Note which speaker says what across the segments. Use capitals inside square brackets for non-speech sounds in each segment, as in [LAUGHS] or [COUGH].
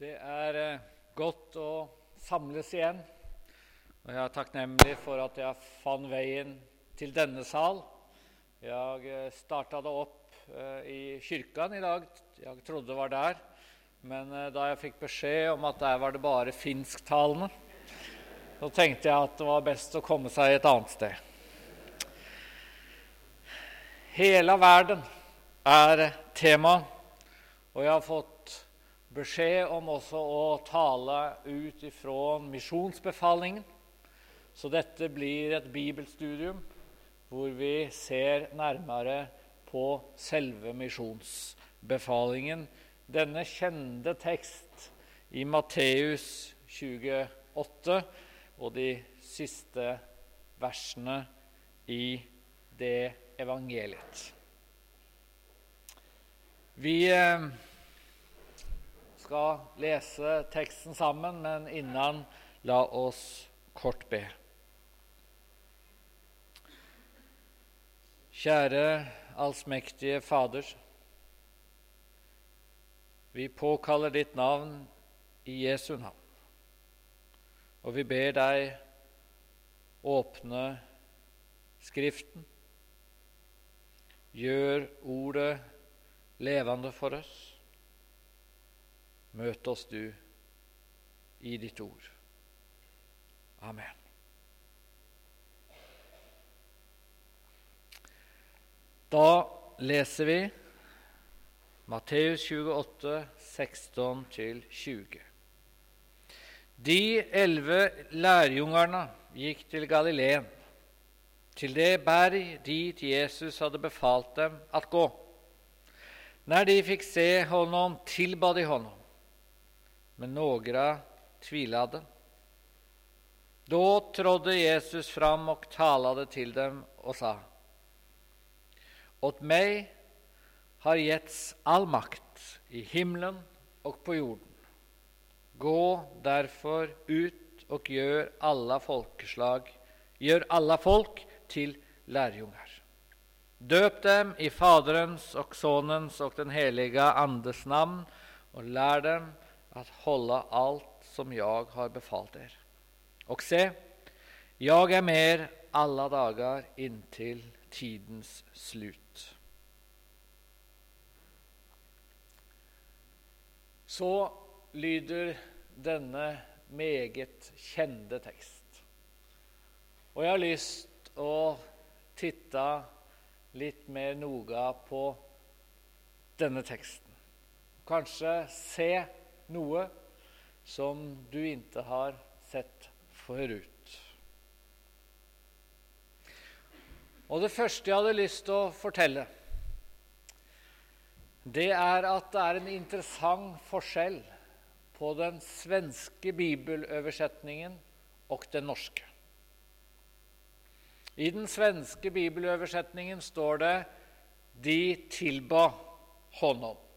Speaker 1: Det er eh, godt å samles igjen. Og jeg er takknemlig for at jeg fant veien til denne sal. Jeg eh, starta det opp eh, i kyrkan i dag. Jeg trodde det var der. Men da jeg fikk beskjed om at der var det bare finsktalende, så tenkte jeg at det var best å komme seg et annet sted. Hele verden er tema, og jeg har fått beskjed om også å tale ut ifra misjonsbefalingen. Så dette blir et bibelstudium hvor vi ser nærmere på selve misjonsbefalingen. Denne kjente tekst i Matteus 28 og de siste versene i det evangeliet. Vi eh, skal lese teksten sammen, men innan la oss kort be. Kjære allsmektige Fader. Vi påkaller ditt navn i Jesu navn. Og vi ber deg åpne Skriften. Gjør ordet levende for oss. Møt oss, du, i ditt ord. Amen. Da leser vi Matteus 28, 16-20. De elleve lærjungerne gikk til Galileen, til det berg dit Jesus hadde befalt dem at gå. Når de fikk se honom, tilba de honom men några tvivlade. Då trådde Jesus fram och talade till dem och sa Åt mig har getts all makt i himlen och på jorden. Gå därför ut och gör alla folkeslag, gör alla folk till lärjungar. Döp dem i Faderens och Sonens och den heliga Andes namn och lär dem att hålla allt som jag har befalt er. Och se, jag är med er alla dagar inntil tidens slut. Så lyder denne meget kjente tekst. Og jeg har lyst å titte litt mer noga på denne teksten. Kanskje se noe som du ikke har sett forut. Og Det første jeg hadde lyst til å fortelle, det er at det er en interessant forskjell på den svenske bibeløversetningen og den norske. I den svenske bibeløversetningen står det 'De tilba honom'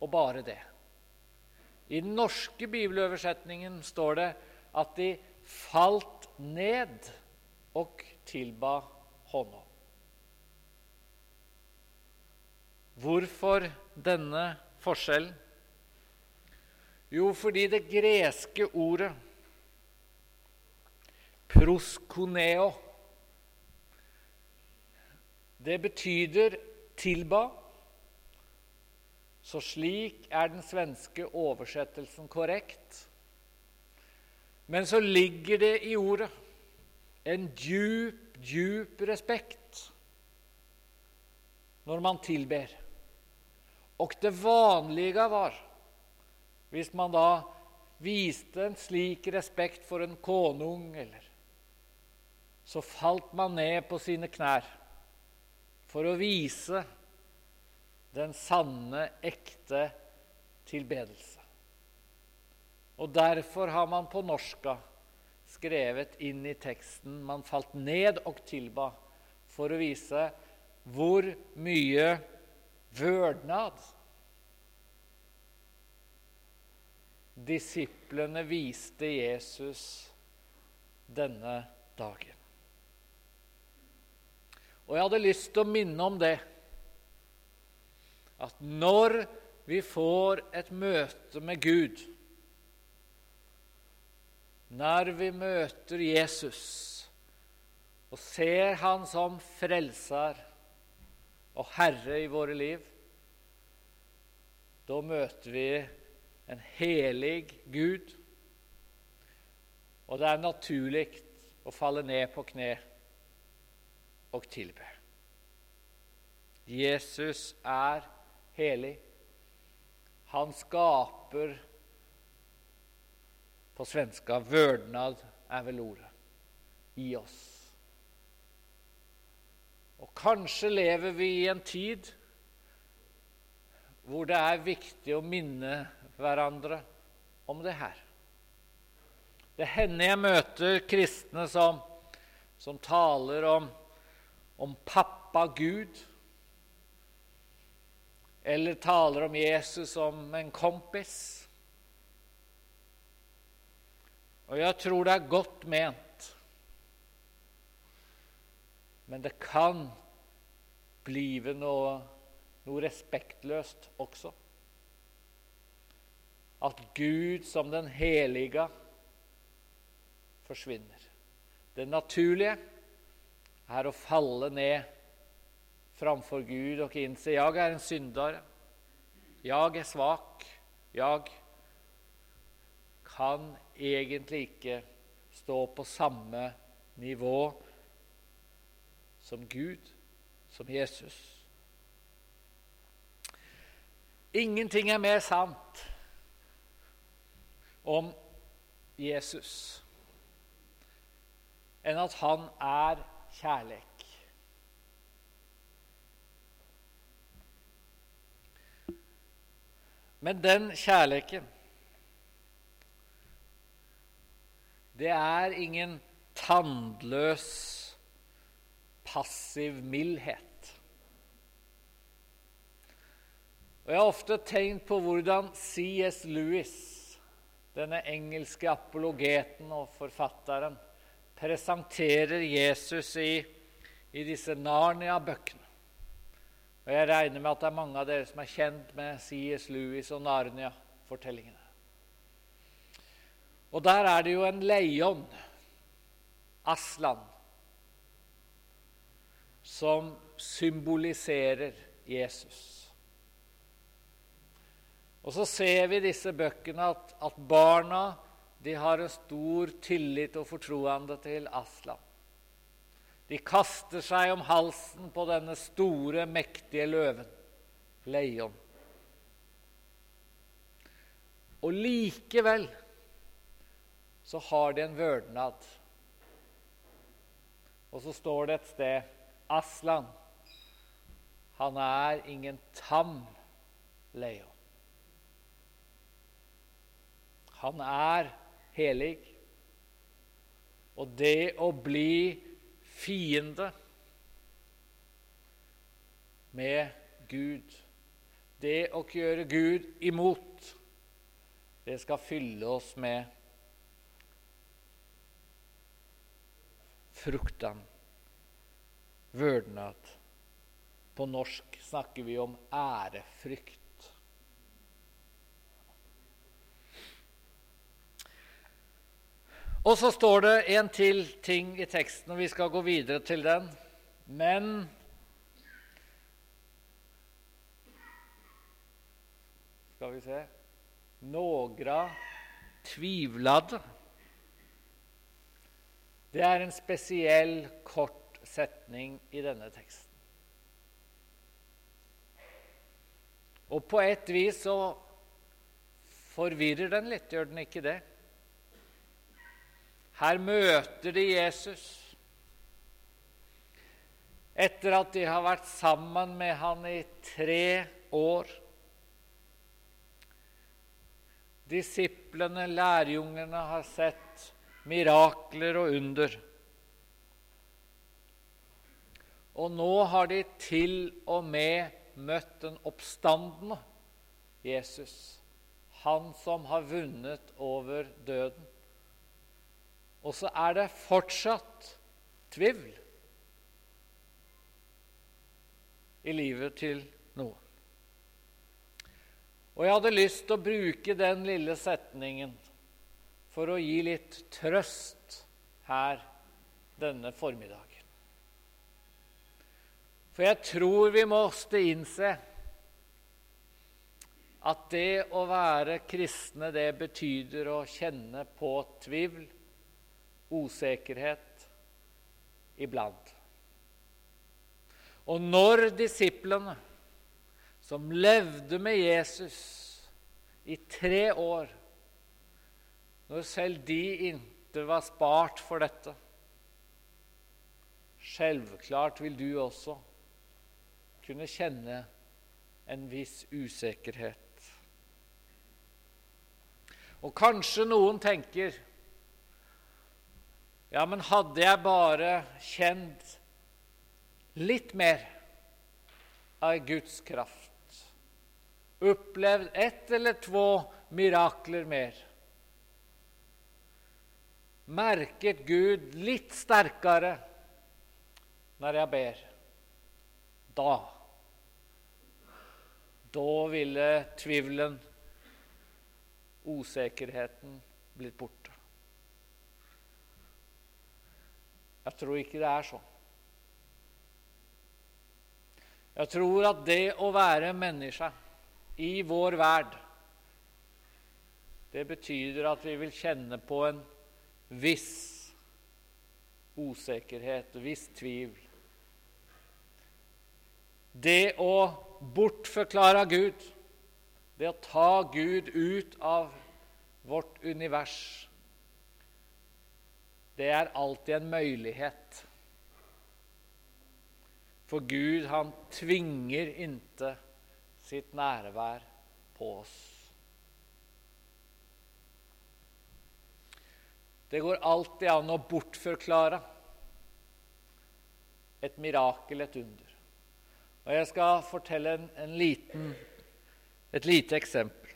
Speaker 1: og bare det. I den norske bibeløversetningen står det at de falt ned og tilba hånda. Hvorfor denne forskjellen? Jo, fordi det greske ordet proskoneo Det betyder tilba så slik er den svenske oversettelsen korrekt. Men så ligger det i ordet en djup, djup respekt når man tilber. Og det vanlige var, hvis man da viste en slik respekt for en konung, eller så falt man ned på sine knær for å vise den sanne, ekte tilbedelse. Og derfor har man på norska skrevet inn i teksten 'Man falt ned og tilba', for å vise hvor mye vørdnad disiplene viste Jesus denne dagen. Og jeg hadde lyst til å minne om det at når vi får et møte med Gud. Når vi møter Jesus og ser Han som frelser og herre i våre liv, da møter vi en helig Gud. Og det er naturlig å falle ned på kne og tilbe. Jesus er helig. Han skaper På svenska vørdnad er vel ordet i oss. Og kanskje lever vi i en tid hvor det er viktig å minne hverandre om det her. Det hender jeg møter kristne som, som taler om, om pappa Gud, eller taler om Jesus som en kompis. Og jeg tror det er godt ment, men det kan blive noe, noe respektløst også. At Gud som den helige forsvinner. Det naturlige er å falle ned framfor Gud og innse jeg er en synder. Jeg er svak. Jeg kan egentlig ikke stå på samme nivå som Gud, som Jesus. Ingenting er mer sant om Jesus enn at han er kjærlighet. Men den kjærligheten Det er ingen tannløs, passiv mildhet. Og Jeg har ofte tenkt på hvordan C.S. Lewis, denne engelske apologeten og forfatteren, presenterer Jesus i, i disse Narnia-bøkene. Og Jeg regner med at det er mange av dere som er kjent med C.S. Lewis og Narnia-fortellingene. Og der er det jo en leion, Aslan, som symboliserer Jesus. Og så ser vi i disse bøkene at, at barna har en stor tillit og fortroende til Aslan. De kaster seg om halsen på denne store, mektige løven, Leion. Og likevel så har de en vørdnad. Og så står det et sted Aslan, han er ingen tam Leion. Han er helig. Og det å bli fiende med Gud, det å gjøre Gud imot, det skal fylle oss med frukten, vørdnad. På norsk snakker vi om ærefrykt. Og så står det en til ting i teksten, og vi skal gå videre til den. Men Skal vi se Några tvivlade. Det er en spesiell, kort setning i denne teksten. Og på et vis så forvirrer den litt, gjør den ikke det? Her møter de Jesus. Etter at de har vært sammen med han i tre år. Disiplene, lærjungene, har sett mirakler og under. Og nå har de til og med møtt den oppstandende Jesus, han som har vunnet over døden. Og så er det fortsatt tvivl i livet til noen. Og jeg hadde lyst til å bruke den lille setningen for å gi litt trøst her denne formiddagen. For jeg tror vi måtte innse at det å være kristne, det betyr å kjenne på tvivl, usikkerhet, iblant. Og når disiplene, som levde med Jesus i tre år, når selv de ikke var spart for dette Selvklart vil du også kunne kjenne en viss usikkerhet. Og kanskje noen tenker ja, men hadde jeg bare kjent litt mer av Guds kraft, opplevd ett eller to mirakler mer, merket Gud litt sterkere når jeg ber, da Da ville tvilen, usikkerheten, blitt borte. Jeg tror ikke det er sånn. Jeg tror at det å være menneske i vår verd, det betyr at vi vil kjenne på en viss usikkerhet, viss tvil. Det å bortforklare Gud, det å ta Gud ut av vårt univers, det er alltid en mulighet. For Gud, han tvinger inte sitt nærvær på oss. Det går alltid an å bortforklare et mirakel, et under. Og Jeg skal fortelle en, en liten, et lite eksempel.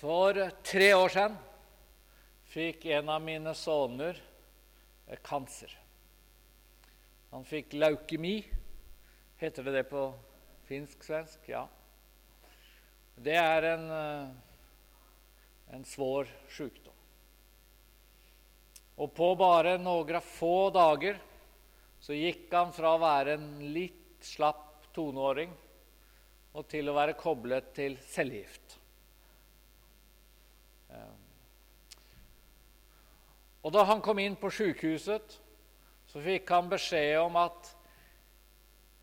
Speaker 1: For tre år siden fikk en av mine sønner eh, kanser. Han fikk leukemi. Heter det det på finsk-svensk? Ja. Det er en, eh, en svår sykdom. Og på bare noen få dager så gikk han fra å være en litt slapp toneåring og til å være koblet til cellegift. Eh, og Da han kom inn på sykehuset, så fikk han beskjed om at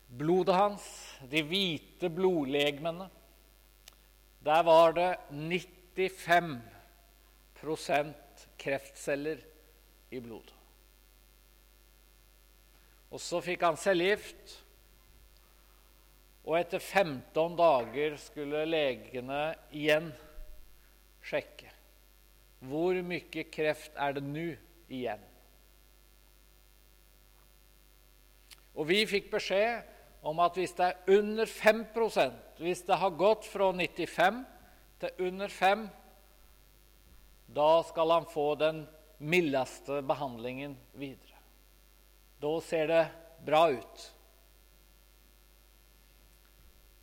Speaker 1: blodet hans, de hvite blodlegemene Der var det 95% kreftceller i blodet. Og så fikk han cellegift, og etter 15 dager skulle legene igjen sjekke. Hvor mye kreft er det nå igjen? Og vi fikk beskjed om at hvis det er under 5% hvis det har gått fra 95 til under 5 da skal han få den mildeste behandlingen videre. Da ser det bra ut.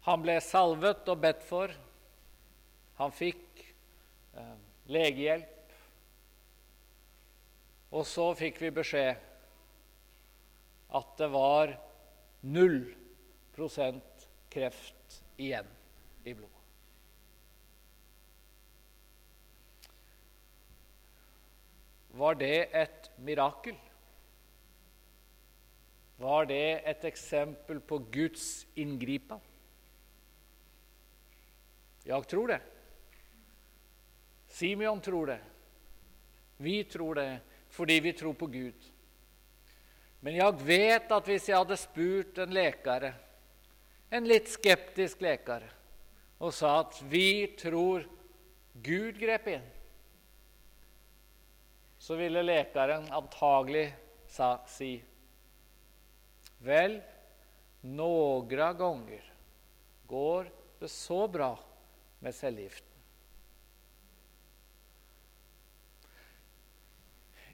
Speaker 1: Han ble salvet og bedt for. Han fikk eh, legehjelp. Og så fikk vi beskjed at det var null prosent kreft igjen i blodet. Var det et mirakel? Var det et eksempel på Guds inngripen? Jeg tror det. Simeon tror det. Vi tror det fordi vi tror på Gud. Men jeg vet at hvis jeg hadde spurt en lekare, en litt skeptisk lekare, og sa at vi tror Gud grep inn, så ville lekaren antagelig sa, si Vel, noen ganger går det så bra med cellegift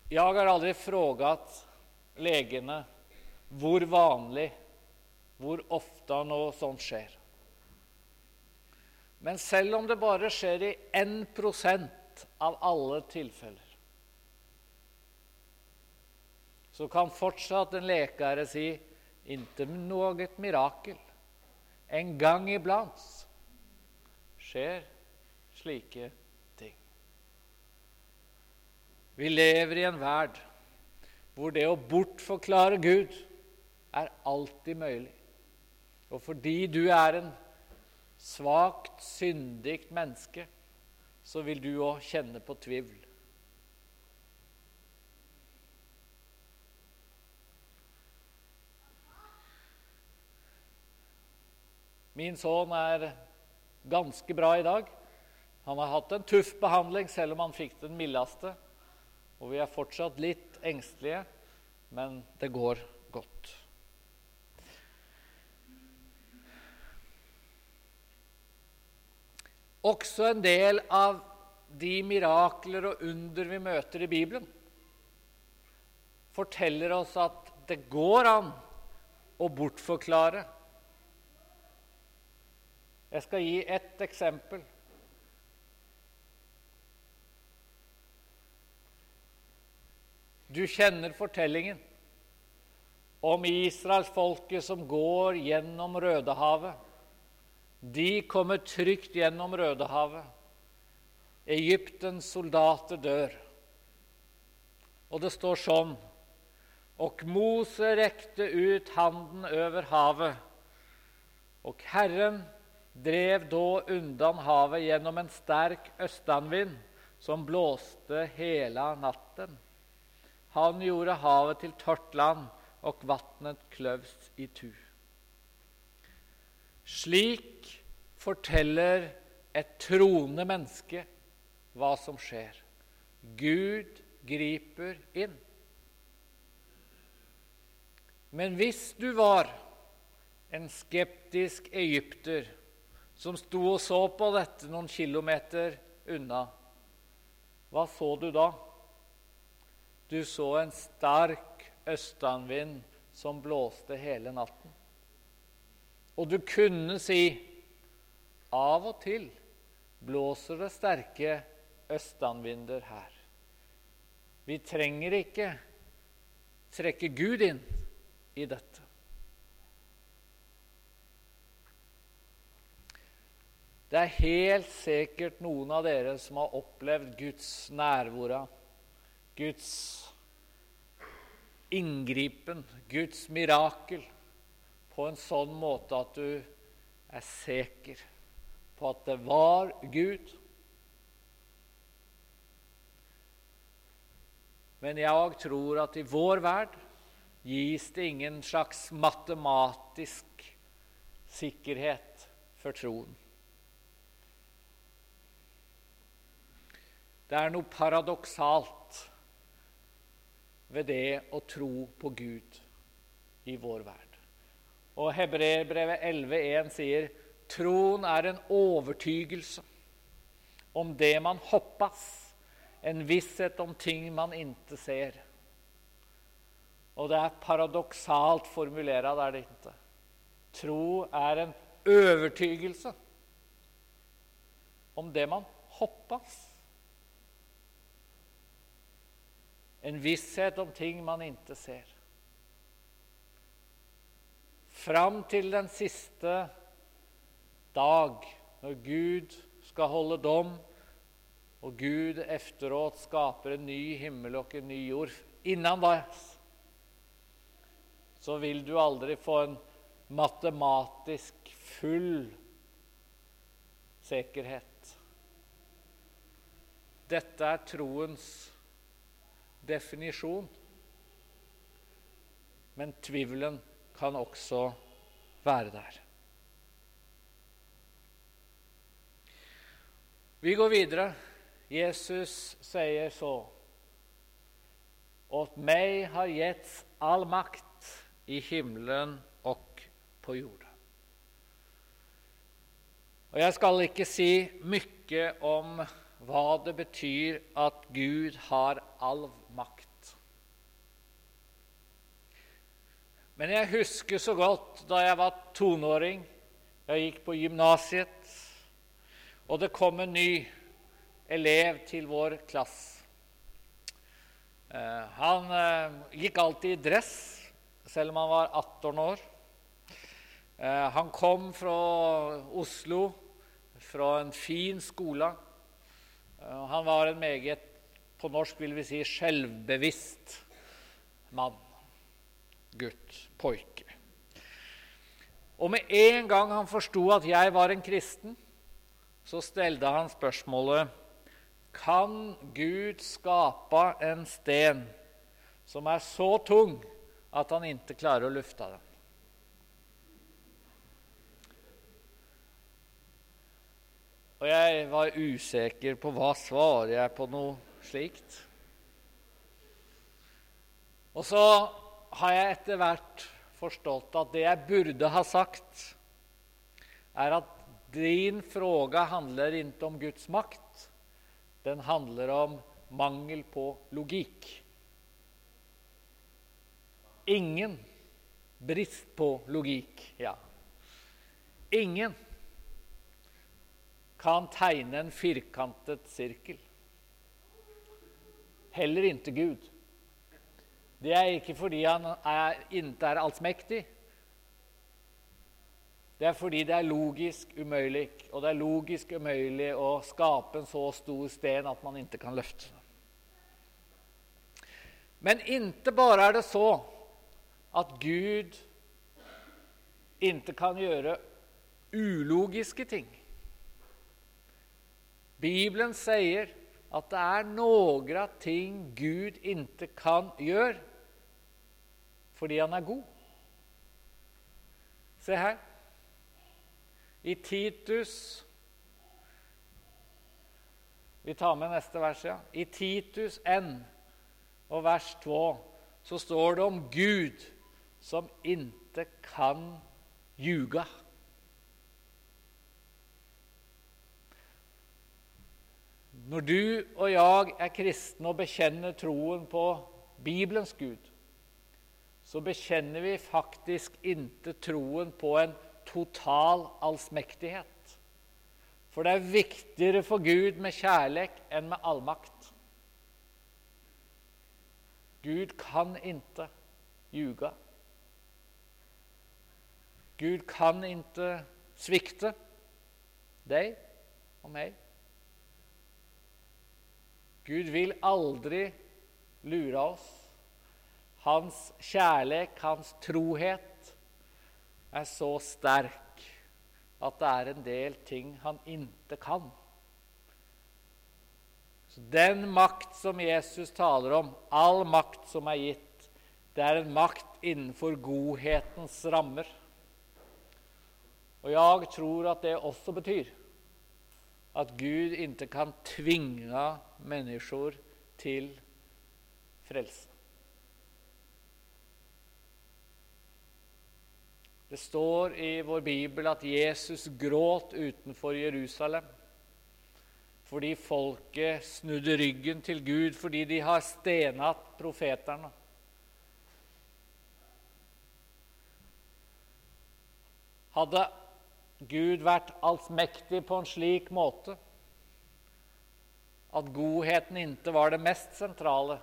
Speaker 1: Jeg har aldri frågat legene hvor vanlig, hvor ofte noe sånt skjer. Men selv om det bare skjer i 1% av alle tilfeller, så kan fortsatt en lekare si ikke noe mirakel. En gang iblant skjer slike ting. Vi lever i en verd hvor det å bortforklare Gud er alltid mulig. Og fordi du er en svakt, syndig menneske, så vil du òg kjenne på tvivl. Min sønn er ganske bra i dag. Han har hatt en tøff behandling, selv om han fikk den mildeste. Og vi er fortsatt litt engstelige, men det går godt. Også en del av de mirakler og under vi møter i Bibelen, forteller oss at det går an å bortforklare. Jeg skal gi ett eksempel. Du kjenner fortellingen om israelsfolket som går gjennom Rødehavet. De kommer trygt gjennom Rødehavet. Egyptens soldater dør. Og det står sånn Og Mose rekte ut handen over havet, og Herren drev da undan havet gjennom en sterk østanvind som blåste hele natten. Han gjorde havet til tørt land, og vatnet kløvst i tu. Slik forteller et troende menneske hva som skjer. Gud griper inn. Men hvis du var en skeptisk egypter som sto og så på dette noen kilometer unna, hva så du da? Du så en sterk østanvind som blåste hele natten. Og du kunne si av og til blåser det sterke østanvinder her. Vi trenger ikke trekke Gud inn i dette. Det er helt sikkert noen av dere som har opplevd Guds nærvær, Guds inngripen, Guds mirakel på en sånn måte at du er sikker på at det var Gud. Men jeg tror at i vår verd gis det ingen slags matematisk sikkerhet for troen. Det er noe paradoksalt ved det å tro på Gud i vår verd. Og Hebreerbrevet 11,1 sier troen er en overtygelse om det man hoppas, en visshet om ting man ikke ser. Og det er paradoksalt formulert, er det ikke? Tro er en overtygelse om det man hoppas. En visshet om ting man ikke ser fram til den siste dag, når Gud skal holde dom, og Gud efteråt skaper en ny himmel og en ny jord. Innan da så vil du aldri få en matematisk full sikkerhet. Dette er troens definisjon. Men tvivlen kan også være der. Vi går videre. Jesus sier så Åt meg har gitt all makt i himmelen og på jorda. Og Jeg skal ikke si mye om hva det betyr at Gud har all makt. Men jeg husker så godt da jeg var tonåring. Jeg gikk på gymnasiet. og det kom en ny elev til vår klasse. Eh, han eh, gikk alltid i dress, selv om han var 18 år. Eh, han kom fra Oslo, fra en fin skole. Han var en meget, på norsk vil vi si, selvbevisst mann. Gutt. Poike. Og med en gang han forsto at jeg var en kristen, så stelte han spørsmålet Kan Gud skape en sten som er så tung at han ikke klarer å lufte den? Og jeg var usikker på hva svarer jeg på noe slikt. Og så har jeg etter hvert forstått at det jeg burde ha sagt, er at din fråga handler ikke om Guds makt. Den handler om mangel på logikk. Ingen brist på logikk, ja. Ingen kan tegne en firkantet sirkel. Heller ikke Gud. Det er ikke fordi han er, er allsmektig. Det er fordi det er logisk umulig, og det er logisk umulig å skape en så stor sten at man ikke kan løfte den. Men ikke bare er det så at Gud ikke kan gjøre ulogiske ting. Bibelen sier at det er noen ting Gud ikke kan gjøre fordi han er god. Se her. I Titus Vi tar med neste vers, ja. I Titus N og vers 2 så står det om Gud som ikke kan ljuga. Når du og jeg er kristne og bekjenner troen på Bibelens Gud, så bekjenner vi faktisk ikke troen på en total allsmektighet. For det er viktigere for Gud med kjærlighet enn med allmakt. Gud kan ikke ljuge. Gud kan ikke svikte deg og meg. Gud vil aldri lure oss. Hans kjærlighet, hans trohet, er så sterk at det er en del ting han ikke kan. Så Den makt som Jesus taler om, all makt som er gitt, det er en makt innenfor godhetens rammer. Og jeg tror at det også betyr at Gud ikke kan tvinge mennesker til frelse. Det står i vår bibel at Jesus gråt utenfor Jerusalem fordi folket snudde ryggen til Gud fordi de har stenat profeterne. Hadde Gud vært allsmektig på en slik måte at godheten ikke var det mest sentrale,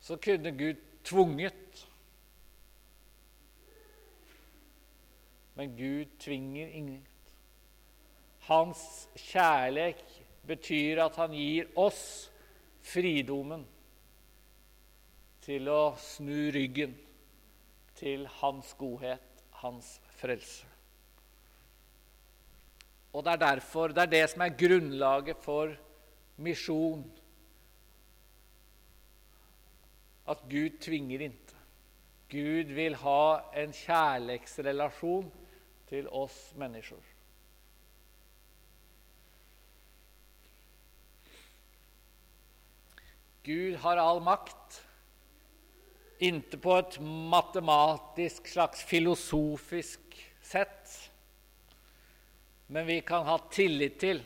Speaker 1: så kunne Gud tvunget. Men Gud tvinger ingen. Hans kjærlighet betyr at han gir oss fridommen til å snu ryggen til hans godhet, hans frelse. Og det er derfor, det er det som er grunnlaget for misjon. At Gud tvinger ikke. Gud vil ha en kjærlighetsrelasjon til oss mennesker. Gud har all makt, ikke på et matematisk, slags filosofisk sett, men vi kan ha tillit til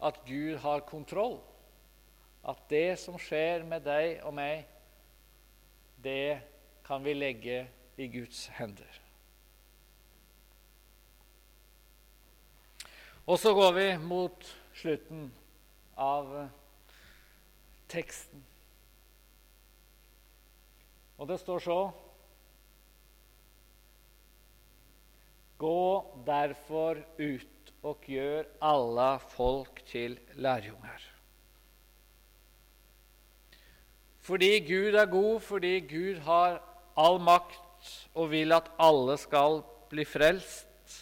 Speaker 1: at Gud har kontroll. At det som skjer med deg og meg, det kan vi legge i Guds hender. Og så går vi mot slutten av teksten. Og det står så Gå derfor ut og gjør alle folk til lærjunger. Fordi Gud er god, fordi Gud har all makt og vil at alle skal bli frelst,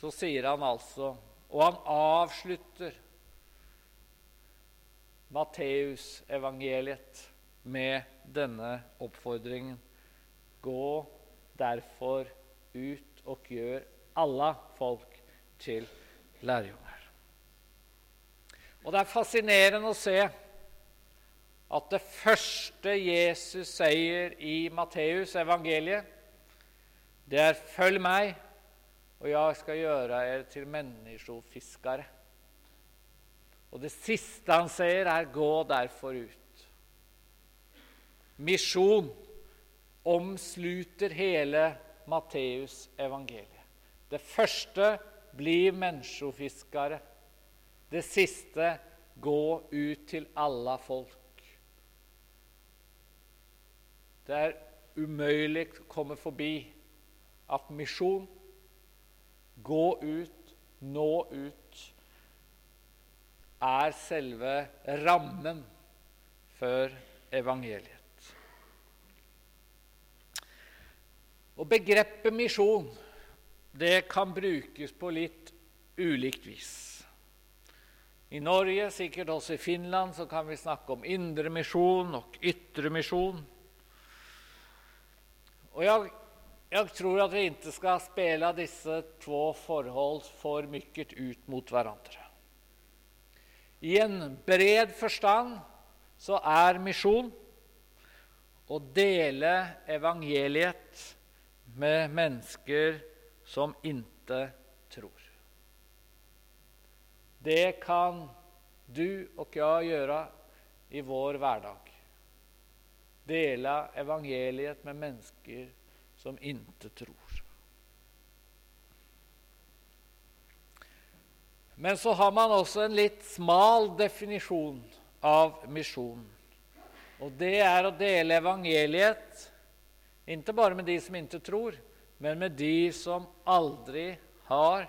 Speaker 1: så sier han altså Og han avslutter Matteusevangeliet med denne oppfordringen. Gå derfor ut og gjør alle folk til lærjunger. Og Det er fascinerende å se at det første Jesus sier i Matteus evangeliet, det er 'følg meg, og jeg skal gjøre dere til menneskefiskere'. Og det siste han sier, er 'gå derfor ut'. Misjon omsluter hele Matteus evangeliet. Det første blir menneskefiskere. Det siste gå ut til alle folk. Det er umulig å komme forbi at misjon, gå ut, nå ut, er selve rammen for evangeliet. Og Begrepet misjon det kan brukes på litt ulikt vis. I Norge, sikkert også i Finland, så kan vi snakke om indre misjon og ytre misjon. Og jeg, jeg tror at vi ikke skal spille disse to forhold for mye ut mot hverandre. I en bred forstand så er misjon å dele evangeliet med mennesker som ikke tror. Det kan du og jeg gjøre i vår hverdag dele evangeliet med mennesker som inte tror. Men så har man også en litt smal definisjon av misjon. Og det er å dele evangeliet ikke bare med de som ikke tror, men med de som aldri har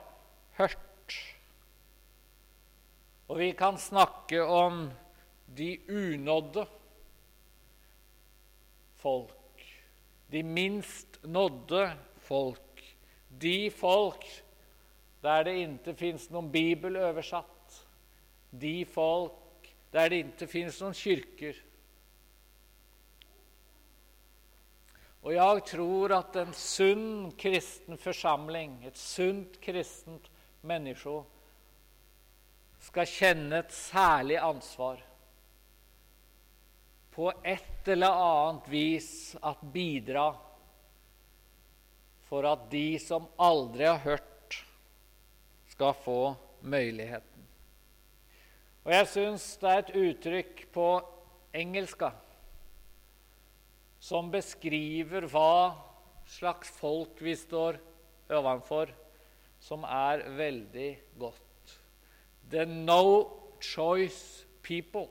Speaker 1: hørt. Og vi kan snakke om de unådde folk, de minst nådde folk, de folk der det ikke fins noen bibel oversatt, de folk der det ikke fins noen kirker. Og jeg tror at en sunn kristen forsamling, et sunt kristent menneske, skal kjenne et særlig ansvar på et eller annet vis at bidra for at de som aldri har hørt, skal få møyligheten. Og jeg syns det er et uttrykk på engelska som beskriver hva slags folk vi står overfor, som er veldig godt. The no choice people.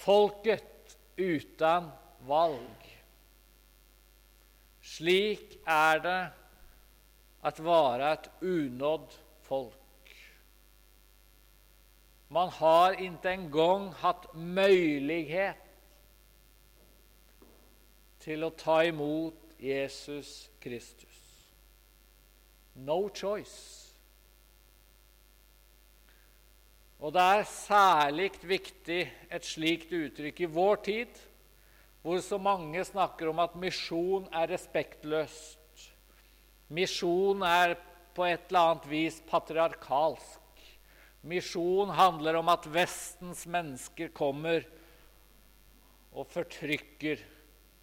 Speaker 1: Folket uten valg. Slik er det å være et unådd folk. Man har ikke engang hatt mulighet til å ta imot Jesus Kristus. No choice. Og det er særlig viktig et slikt uttrykk i vår tid, hvor så mange snakker om at misjon er respektløst. Misjon er på et eller annet vis patriarkalsk. Misjon handler om at Vestens mennesker kommer og fortrykker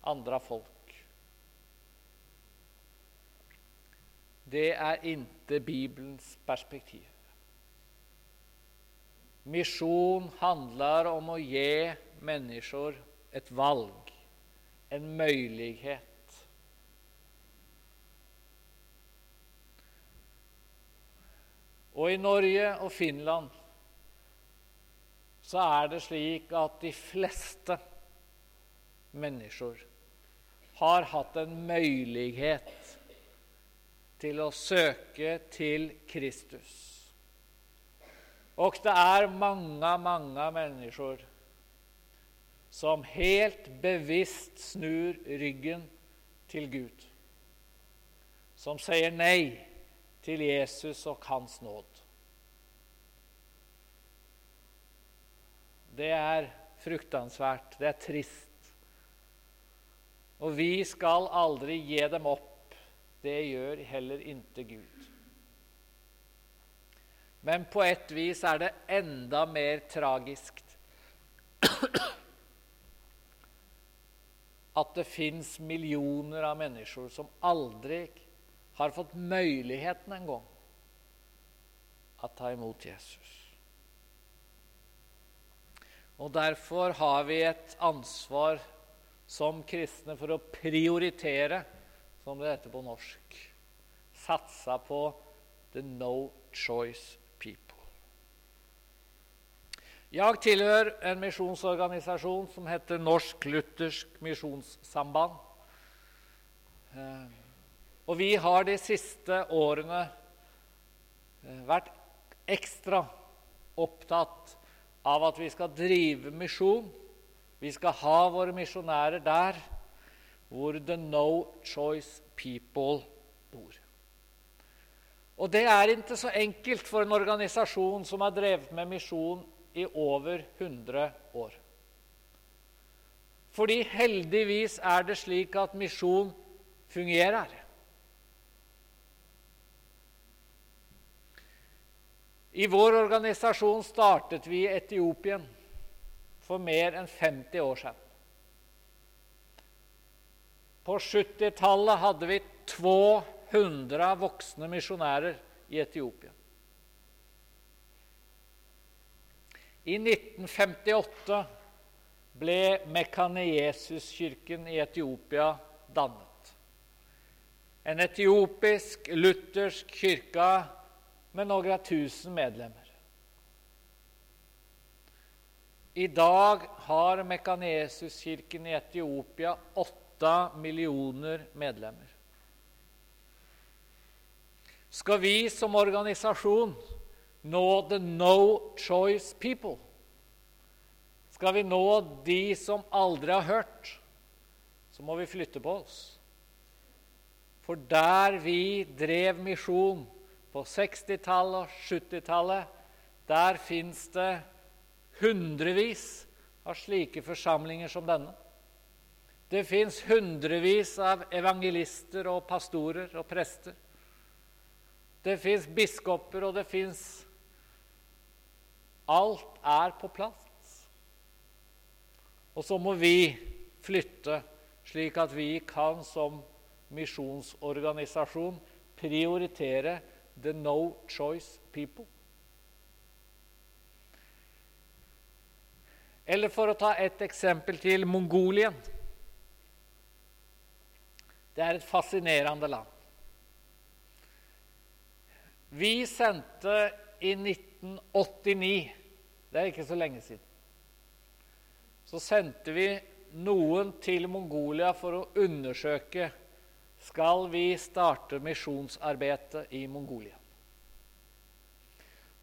Speaker 1: andre folk. Det er ikke Bibelens perspektiv. Misjon handler om å gi mennesker et valg, en mulighet. Og i Norge og Finland så er det slik at de fleste mennesker har hatt en mulighet til å søke til Kristus. Og det er mange, mange mennesker som helt bevisst snur ryggen til Gud. Som sier nei til Jesus og hans nåd. Det er fruktansvært. Det er trist. Og vi skal aldri gi dem opp. Det gjør heller ikke Gud. Men på et vis er det enda mer tragisk at det fins millioner av mennesker som aldri har fått muligheten engang å ta imot Jesus. Og Derfor har vi et ansvar som kristne for å prioritere, som det heter på norsk. Satsa på the no choice people. Jeg tilhører en misjonsorganisasjon som heter Norsk Luthersk Misjonssamband. Og vi har de siste årene eh, vært ekstra opptatt av at vi skal drive misjon. Vi skal ha våre misjonærer der hvor the no choice people bor. Og det er ikke så enkelt for en organisasjon som har drevet med misjon i over 100 år. Fordi heldigvis er det slik at misjon fungerer. I vår organisasjon startet vi i Etiopien for mer enn 50 år siden. På 70-tallet hadde vi 200 voksne misjonærer i Etiopia. I 1958 ble Mekanejesuskirken i Etiopia dannet. En etiopisk luthersk kirke med noen tusen medlemmer. I dag har Mekanesuskirken i Etiopia åtte millioner medlemmer. Skal vi som organisasjon nå the no choice people, skal vi nå de som aldri har hørt, så må vi flytte på oss. For der vi drev misjon på 60-tallet og 70-tallet, der fins det hundrevis av slike forsamlinger som denne. Det fins hundrevis av evangelister og pastorer og prester. Det fins biskoper, og det fins Alt er på plass. Og så må vi flytte, slik at vi kan som misjonsorganisasjon prioritere the no choice people. Eller for å ta et eksempel til Mongolien. Det er et fascinerende land. Vi sendte i 1989 Det er ikke så lenge siden. Så sendte vi noen til Mongolia for å undersøke skal vi starte misjonsarbeidet i Mongolia.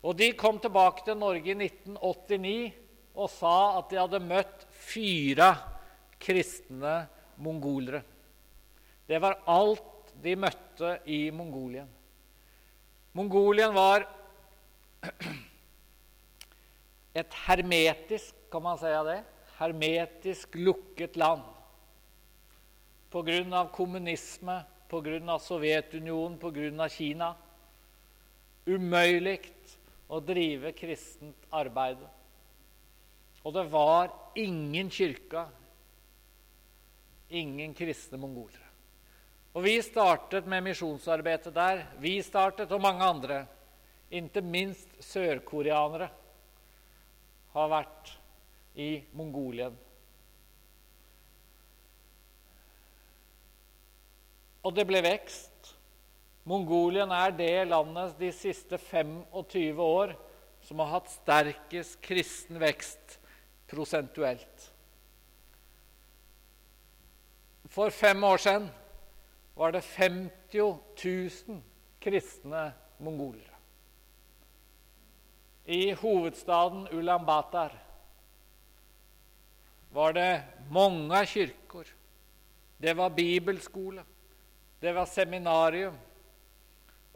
Speaker 1: Og De kom tilbake til Norge i 1989 og sa at de hadde møtt fire kristne mongolere. Det var alt de møtte i Mongolien. Mongolien var et hermetisk, kan man si det, hermetisk lukket land pga. kommunisme, pga. Sovjetunionen, pga. Kina. Umulig å drive kristent arbeid. Og det var ingen kirke, ingen kristne mongolere. Og Vi startet med misjonsarbeidet der. Vi startet, og mange andre. Ikke minst sørkoreanere har vært i Mongolien Og det ble vekst. Mongolien er det landet de siste 25 år som har hatt sterkest kristen vekst prosentuelt. For fem år siden var det 50 000 kristne mongolere. I hovedstaden Ulan Batar var det mange kirker. Det var bibelskole. Det var seminarium.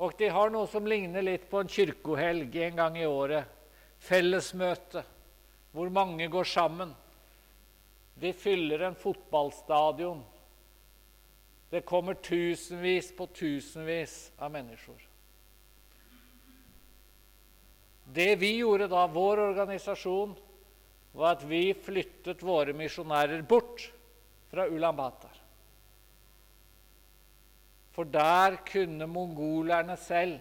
Speaker 1: Og de har noe som ligner litt på en kirkehelg en gang i året. Fellesmøte, hvor mange går sammen. De fyller en fotballstadion. Det kommer tusenvis på tusenvis av mennesker. Det vi gjorde da, vår organisasjon, var at vi flyttet våre misjonærer bort fra Ulan Batar. For der kunne mongolerne selv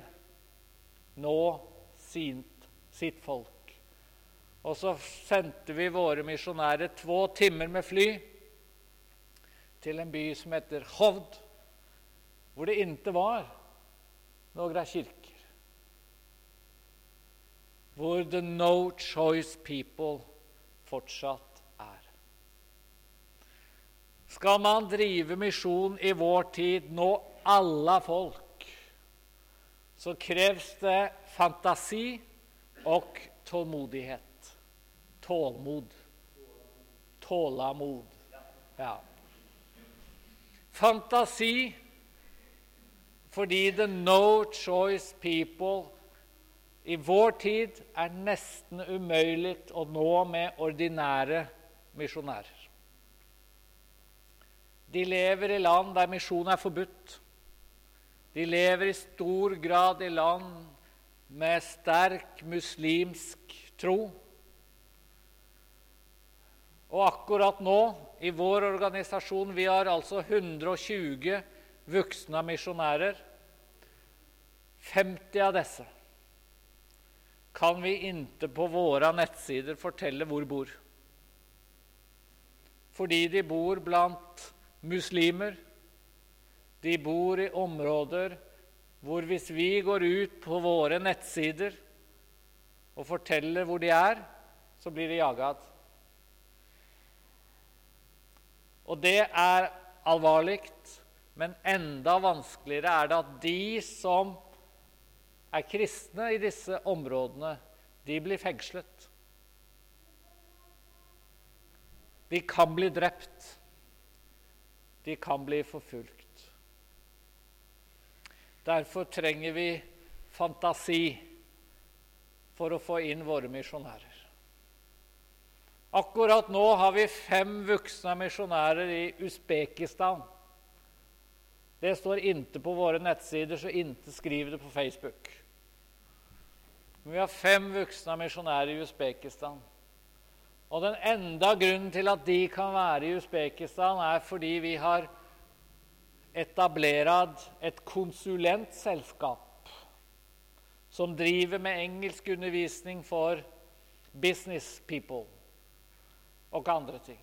Speaker 1: nå sint, sitt folk. Og så sendte vi våre misjonærer to timer med fly til en by som heter Hovd, hvor det ikke var noen kirker. Hvor the no choice people fortsatt er. Skal man drive misjon i vår tid, nå alla folk så kreves det fantasi og tålmodighet. Tålmod. Tålamod. Ja. Fantasi fordi the no choice people i vår tid er nesten umulig å nå med ordinære misjonærer. De lever i land der misjon er forbudt. De lever i stor grad i land med sterk muslimsk tro. Og akkurat nå, i vår organisasjon, vi har altså 120 voksne misjonærer. 50 av disse kan vi ikke på våre nettsider fortelle hvor bor. Fordi de bor blant muslimer, de bor i områder hvor hvis vi går ut på våre nettsider og forteller hvor de er, så blir de jaget. Og det er alvorlig, men enda vanskeligere er det at de som er kristne i disse områdene, de blir fengslet. De kan bli drept. De kan bli forfulgt. Derfor trenger vi fantasi for å få inn våre misjonærer. Akkurat nå har vi fem voksne misjonærer i Usbekistan. Det står inte på våre nettsider, så inte skriv det på Facebook. Men vi har fem voksne misjonærer i Usbekistan. Og den enda grunnen til at de kan være i Usbekistan, er fordi vi har etablerad et konsulentselskap som driver med engelskundervisning for business people og andre ting.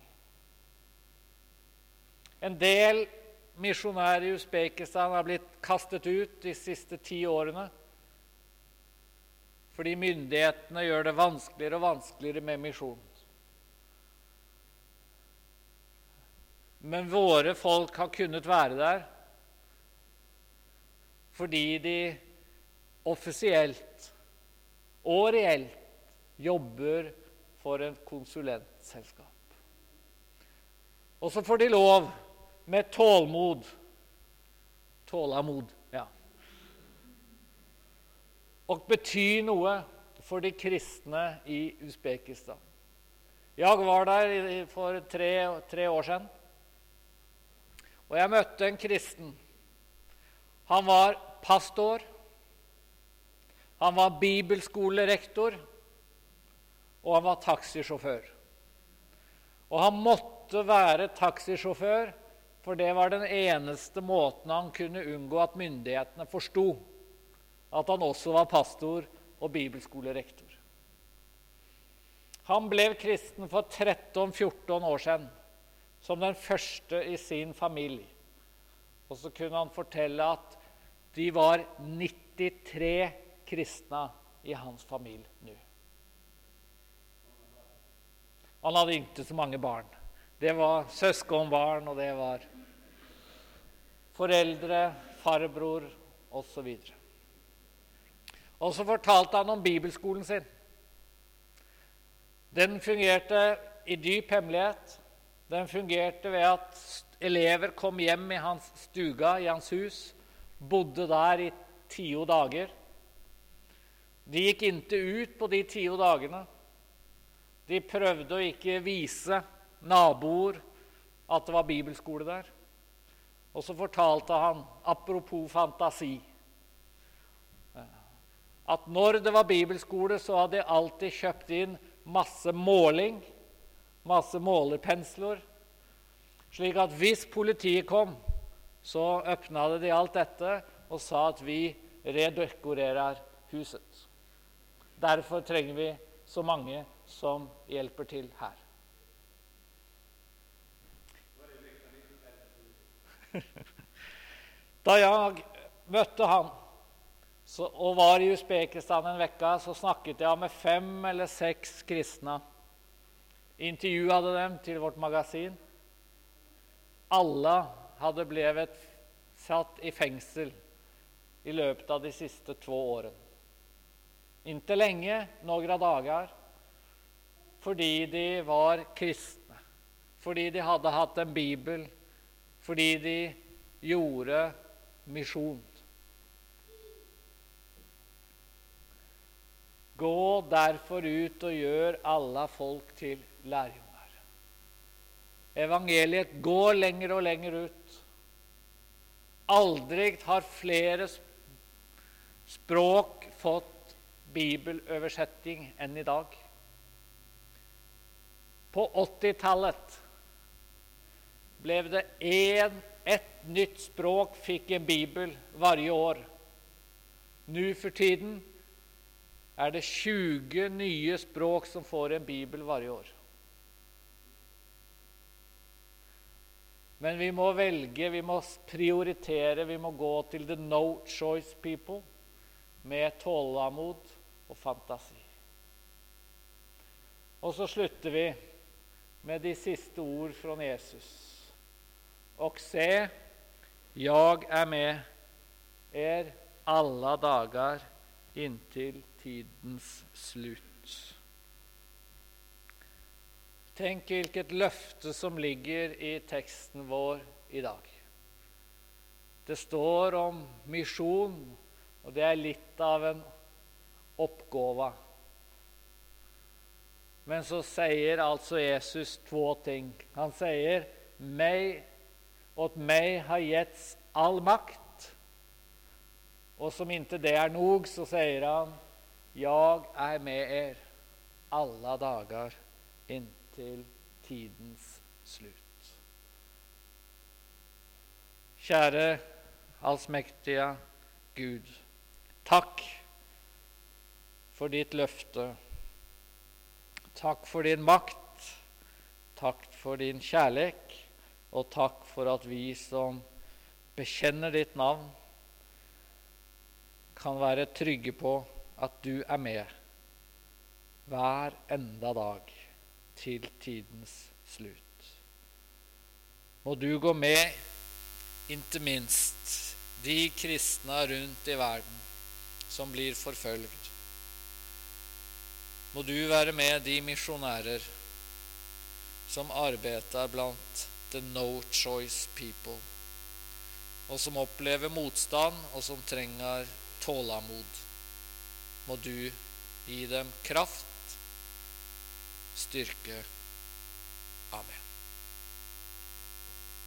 Speaker 1: En del misjonærer i Usbekistan har blitt kastet ut de siste ti årene fordi myndighetene gjør det vanskeligere og vanskeligere med misjon. Men våre folk har kunnet være der fordi de offisielt og reelt jobber for et konsulentselskap. Og så får de lov med tålmod Tålamod, ja. Og betyr noe for de kristne i Usbekistan. Jeg var der for tre, tre år siden. Og jeg møtte en kristen. Han var pastor. Han var bibelskolerektor. Og han var taxisjåfør. Og han måtte være taxisjåfør, for det var den eneste måten han kunne unngå at myndighetene forsto at han også var pastor og bibelskolerektor. Han ble kristen for 13-14 år siden som den første i sin familie. Og så kunne han fortelle at De var 93 kristne i hans familie nå. Han hadde ikke så mange barn. Det var søskenbarn, og det var foreldre, farbror osv. Og så fortalte han om bibelskolen sin. Den fungerte i dyp hemmelighet. Den fungerte ved at elever kom hjem i hans stuga, i hans hus, bodde der i tio dager. De gikk ikke ut på de tio dagene. De prøvde å ikke vise naboer at det var bibelskole der. Og så fortalte han, apropos fantasi, at når det var bibelskole, så hadde de alltid kjøpt inn masse måling, masse målerpensler, slik at hvis politiet kom, så åpna de alt dette og sa at vi redekorerer huset. Derfor trenger vi så mange som hjelper til her. [LAUGHS] Da jeg møtte han så, og var i Usbekistan en uke, så snakket jeg med fem eller seks kristne. Intervjua dem til vårt magasin. Alle hadde blitt satt i fengsel i løpet av de siste to årene. Ikke lenge, noen dager, fordi de var kristne, fordi de hadde hatt en bibel, fordi de gjorde misjon. Gå derfor ut og gjør alle folk til lærjunger. Evangeliet går lenger og lenger ut. Aldri har flere språk fått bibeløversetting enn i dag. På 80-tallet ble det én ett nytt språk fikk en bibel varje år. Nå for tiden er det 20 nye språk som får en bibel varje år. Men vi må velge, vi må prioritere, vi må gå til the no choice people med tålamod og fantasi. Og så slutter vi med de siste ord fra Jesus. Og se, jeg er med er alle dager inntil tidens slutt. Tenk hvilket løfte som ligger i teksten vår i dag. Det står om misjon, og det er litt av en oppgave. Men så sier altså Jesus to ting. Han sier meg, åt meg har getts all makt. Og som ikke det er nog, så sier han, jeg er med er alle dager inntil tidens slutt. Kjære allsmektige Gud, takk for ditt løfte. Takk for din makt, takk for din kjærlighet, og takk for at vi som bekjenner ditt navn, kan være trygge på at du er med hver enda dag til tidens slutt. Må du gå med, ikke minst de kristne rundt i verden som blir forfølgt må du være med de misjonærer som arbeider blant the no choice people, og som opplever motstand, og som trenger tålamod. Må du gi dem kraft, styrke. Amen.